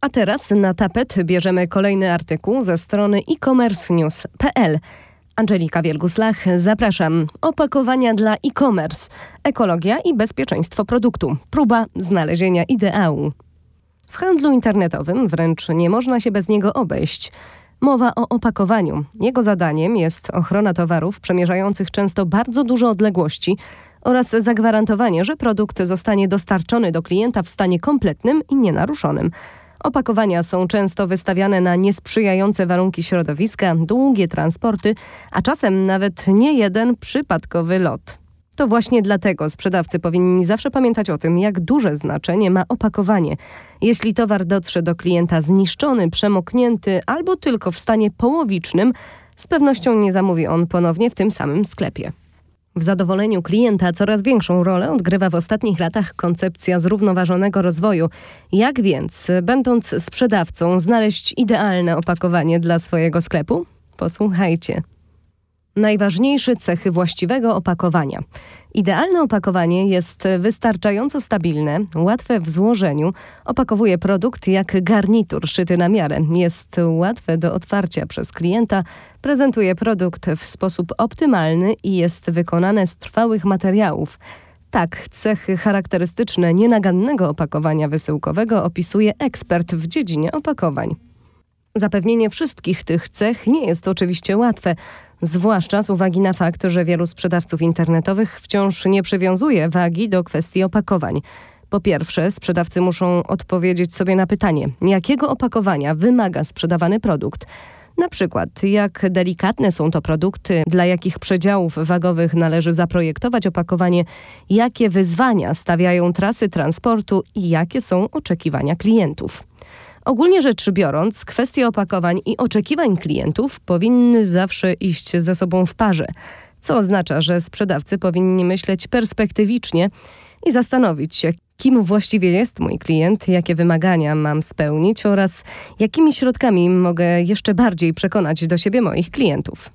A teraz na tapet bierzemy kolejny artykuł ze strony e-commerce news.pl. Angelika Wielguslach, zapraszam. Opakowania dla e-commerce. Ekologia i bezpieczeństwo produktu. Próba znalezienia ideału. W handlu internetowym wręcz nie można się bez niego obejść. Mowa o opakowaniu. Jego zadaniem jest ochrona towarów przemierzających często bardzo duże odległości oraz zagwarantowanie, że produkt zostanie dostarczony do klienta w stanie kompletnym i nienaruszonym. Opakowania są często wystawiane na niesprzyjające warunki środowiska, długie transporty, a czasem nawet nie jeden przypadkowy lot. To właśnie dlatego sprzedawcy powinni zawsze pamiętać o tym, jak duże znaczenie ma opakowanie. Jeśli towar dotrze do klienta zniszczony, przemoknięty albo tylko w stanie połowicznym, z pewnością nie zamówi on ponownie w tym samym sklepie. W zadowoleniu klienta coraz większą rolę odgrywa w ostatnich latach koncepcja zrównoważonego rozwoju. Jak więc, będąc sprzedawcą, znaleźć idealne opakowanie dla swojego sklepu? Posłuchajcie. Najważniejsze cechy właściwego opakowania. Idealne opakowanie jest wystarczająco stabilne, łatwe w złożeniu, opakowuje produkt jak garnitur szyty na miarę, jest łatwe do otwarcia przez klienta, prezentuje produkt w sposób optymalny i jest wykonane z trwałych materiałów. Tak, cechy charakterystyczne nienagannego opakowania wysyłkowego opisuje ekspert w dziedzinie opakowań. Zapewnienie wszystkich tych cech nie jest oczywiście łatwe, zwłaszcza z uwagi na fakt, że wielu sprzedawców internetowych wciąż nie przywiązuje wagi do kwestii opakowań. Po pierwsze, sprzedawcy muszą odpowiedzieć sobie na pytanie, jakiego opakowania wymaga sprzedawany produkt. Na przykład, jak delikatne są to produkty, dla jakich przedziałów wagowych należy zaprojektować opakowanie, jakie wyzwania stawiają trasy transportu i jakie są oczekiwania klientów. Ogólnie rzecz biorąc, kwestie opakowań i oczekiwań klientów powinny zawsze iść ze sobą w parze, co oznacza, że sprzedawcy powinni myśleć perspektywicznie i zastanowić się, kim właściwie jest mój klient, jakie wymagania mam spełnić oraz jakimi środkami mogę jeszcze bardziej przekonać do siebie moich klientów.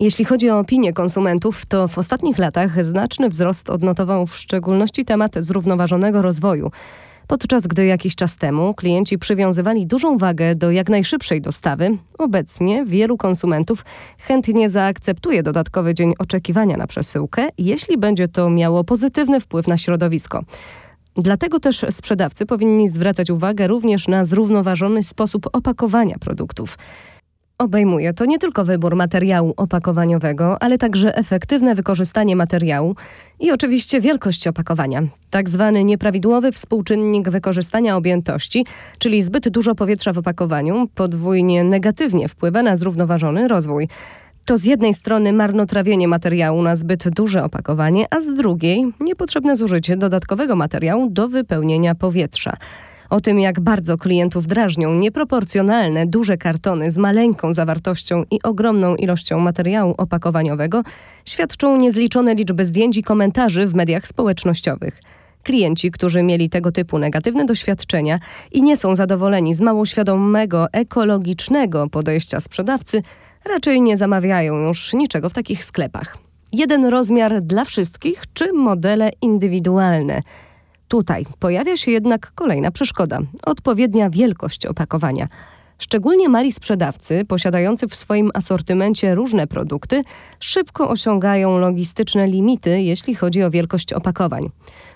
Jeśli chodzi o opinię konsumentów, to w ostatnich latach znaczny wzrost odnotował w szczególności temat zrównoważonego rozwoju podczas gdy jakiś czas temu klienci przywiązywali dużą wagę do jak najszybszej dostawy, obecnie wielu konsumentów chętnie zaakceptuje dodatkowy dzień oczekiwania na przesyłkę, jeśli będzie to miało pozytywny wpływ na środowisko. Dlatego też sprzedawcy powinni zwracać uwagę również na zrównoważony sposób opakowania produktów. Obejmuje to nie tylko wybór materiału opakowaniowego, ale także efektywne wykorzystanie materiału i oczywiście wielkość opakowania. Tak zwany nieprawidłowy współczynnik wykorzystania objętości, czyli zbyt dużo powietrza w opakowaniu, podwójnie negatywnie wpływa na zrównoważony rozwój. To z jednej strony marnotrawienie materiału na zbyt duże opakowanie, a z drugiej niepotrzebne zużycie dodatkowego materiału do wypełnienia powietrza. O tym, jak bardzo klientów drażnią nieproporcjonalne duże kartony z maleńką zawartością i ogromną ilością materiału opakowaniowego, świadczą niezliczone liczby zdjęć i komentarzy w mediach społecznościowych. Klienci, którzy mieli tego typu negatywne doświadczenia i nie są zadowoleni z mało świadomego, ekologicznego podejścia sprzedawcy, raczej nie zamawiają już niczego w takich sklepach. Jeden rozmiar dla wszystkich czy modele indywidualne – Tutaj pojawia się jednak kolejna przeszkoda odpowiednia wielkość opakowania. Szczególnie mali sprzedawcy, posiadający w swoim asortymencie różne produkty, szybko osiągają logistyczne limity, jeśli chodzi o wielkość opakowań.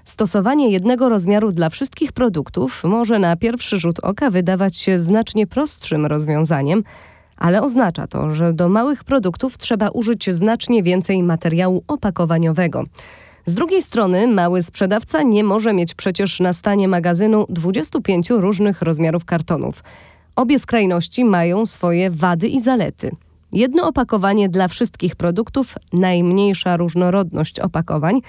Stosowanie jednego rozmiaru dla wszystkich produktów może na pierwszy rzut oka wydawać się znacznie prostszym rozwiązaniem, ale oznacza to, że do małych produktów trzeba użyć znacznie więcej materiału opakowaniowego. Z drugiej strony mały sprzedawca nie może mieć przecież na stanie magazynu 25 różnych rozmiarów kartonów. Obie skrajności mają swoje wady i zalety. Jedno opakowanie dla wszystkich produktów, najmniejsza różnorodność opakowań,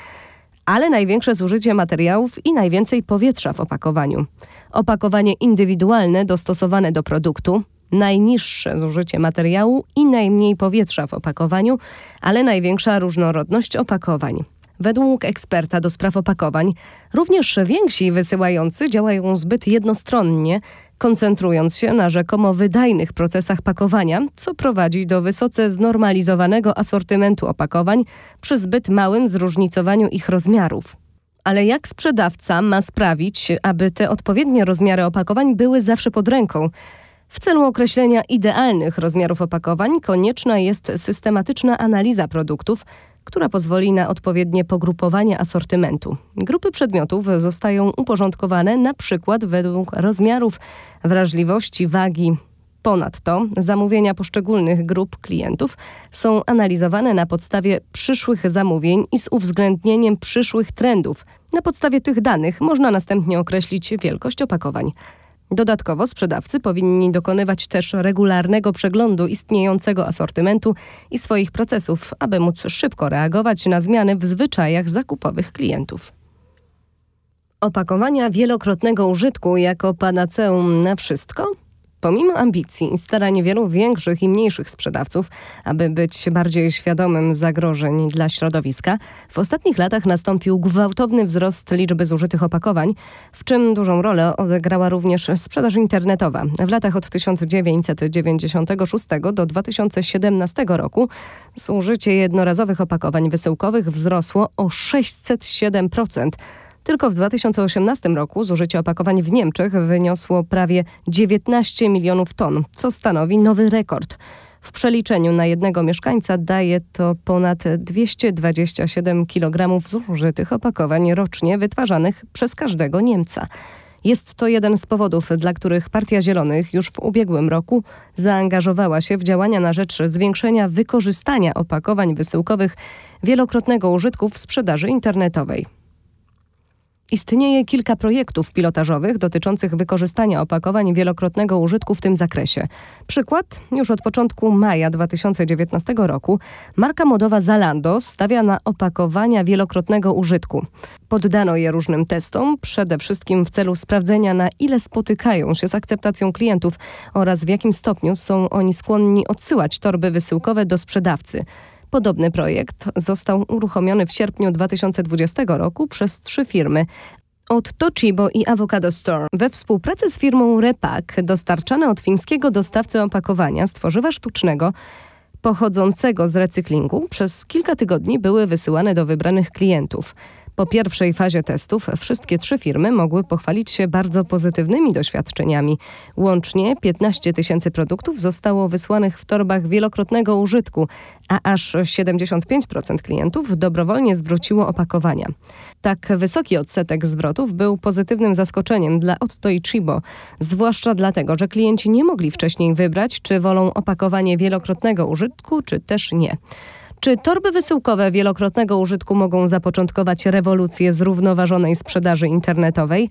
ale największe zużycie materiałów i najwięcej powietrza w opakowaniu. Opakowanie indywidualne dostosowane do produktu, najniższe zużycie materiału i najmniej powietrza w opakowaniu, ale największa różnorodność opakowań. Według eksperta do spraw opakowań, również więksi wysyłający działają zbyt jednostronnie, koncentrując się na rzekomo wydajnych procesach pakowania, co prowadzi do wysoce znormalizowanego asortymentu opakowań przy zbyt małym zróżnicowaniu ich rozmiarów. Ale jak sprzedawca ma sprawić, aby te odpowiednie rozmiary opakowań były zawsze pod ręką? W celu określenia idealnych rozmiarów opakowań konieczna jest systematyczna analiza produktów, która pozwoli na odpowiednie pogrupowanie asortymentu. Grupy przedmiotów zostają uporządkowane na przykład według rozmiarów, wrażliwości, wagi. Ponadto zamówienia poszczególnych grup klientów są analizowane na podstawie przyszłych zamówień i z uwzględnieniem przyszłych trendów. Na podstawie tych danych można następnie określić wielkość opakowań. Dodatkowo sprzedawcy powinni dokonywać też regularnego przeglądu istniejącego asortymentu i swoich procesów, aby móc szybko reagować na zmiany w zwyczajach zakupowych klientów. Opakowania wielokrotnego użytku jako panaceum na wszystko? Pomimo ambicji i starań wielu większych i mniejszych sprzedawców, aby być bardziej świadomym zagrożeń dla środowiska, w ostatnich latach nastąpił gwałtowny wzrost liczby zużytych opakowań, w czym dużą rolę odegrała również sprzedaż internetowa. W latach od 1996 do 2017 roku zużycie jednorazowych opakowań wysyłkowych wzrosło o 607%. Tylko w 2018 roku zużycie opakowań w Niemczech wyniosło prawie 19 milionów ton, co stanowi nowy rekord. W przeliczeniu na jednego mieszkańca daje to ponad 227 kg zużytych opakowań rocznie wytwarzanych przez każdego Niemca. Jest to jeden z powodów, dla których Partia Zielonych już w ubiegłym roku zaangażowała się w działania na rzecz zwiększenia wykorzystania opakowań wysyłkowych wielokrotnego użytku w sprzedaży internetowej. Istnieje kilka projektów pilotażowych dotyczących wykorzystania opakowań wielokrotnego użytku w tym zakresie. Przykład, już od początku maja 2019 roku marka modowa Zalando stawia na opakowania wielokrotnego użytku. Poddano je różnym testom, przede wszystkim w celu sprawdzenia na ile spotykają się z akceptacją klientów oraz w jakim stopniu są oni skłonni odsyłać torby wysyłkowe do sprzedawcy. Podobny projekt został uruchomiony w sierpniu 2020 roku przez trzy firmy. Od Toshibo i Avocado Store we współpracy z firmą Repak dostarczane od fińskiego dostawcy opakowania z tworzywa sztucznego pochodzącego z recyklingu przez kilka tygodni były wysyłane do wybranych klientów. Po pierwszej fazie testów wszystkie trzy firmy mogły pochwalić się bardzo pozytywnymi doświadczeniami. Łącznie 15 tysięcy produktów zostało wysłanych w torbach wielokrotnego użytku, a aż 75% klientów dobrowolnie zwróciło opakowania. Tak wysoki odsetek zwrotów był pozytywnym zaskoczeniem dla Otto i Chibo, zwłaszcza dlatego, że klienci nie mogli wcześniej wybrać, czy wolą opakowanie wielokrotnego użytku, czy też nie. Czy torby wysyłkowe wielokrotnego użytku mogą zapoczątkować rewolucję zrównoważonej sprzedaży internetowej?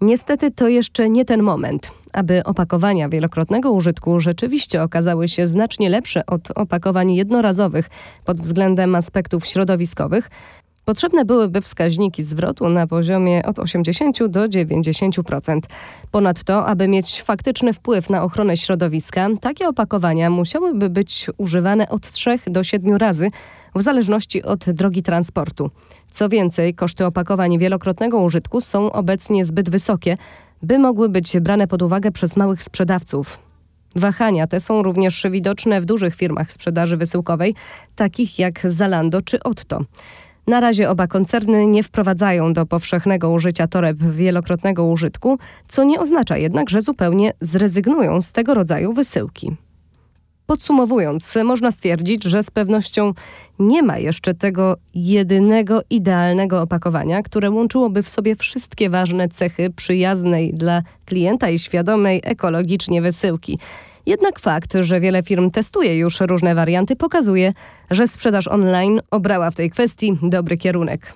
Niestety to jeszcze nie ten moment. Aby opakowania wielokrotnego użytku rzeczywiście okazały się znacznie lepsze od opakowań jednorazowych pod względem aspektów środowiskowych, Potrzebne byłyby wskaźniki zwrotu na poziomie od 80 do 90%. Ponadto, aby mieć faktyczny wpływ na ochronę środowiska, takie opakowania musiałyby być używane od 3 do 7 razy w zależności od drogi transportu. Co więcej, koszty opakowań wielokrotnego użytku są obecnie zbyt wysokie, by mogły być brane pod uwagę przez małych sprzedawców. Wahania te są również widoczne w dużych firmach sprzedaży wysyłkowej, takich jak Zalando czy Otto. Na razie oba koncerny nie wprowadzają do powszechnego użycia toreb wielokrotnego użytku, co nie oznacza jednak, że zupełnie zrezygnują z tego rodzaju wysyłki. Podsumowując, można stwierdzić, że z pewnością nie ma jeszcze tego jedynego idealnego opakowania, które łączyłoby w sobie wszystkie ważne cechy przyjaznej dla klienta i świadomej ekologicznie wysyłki. Jednak fakt, że wiele firm testuje już różne warianty, pokazuje, że sprzedaż online obrała w tej kwestii dobry kierunek.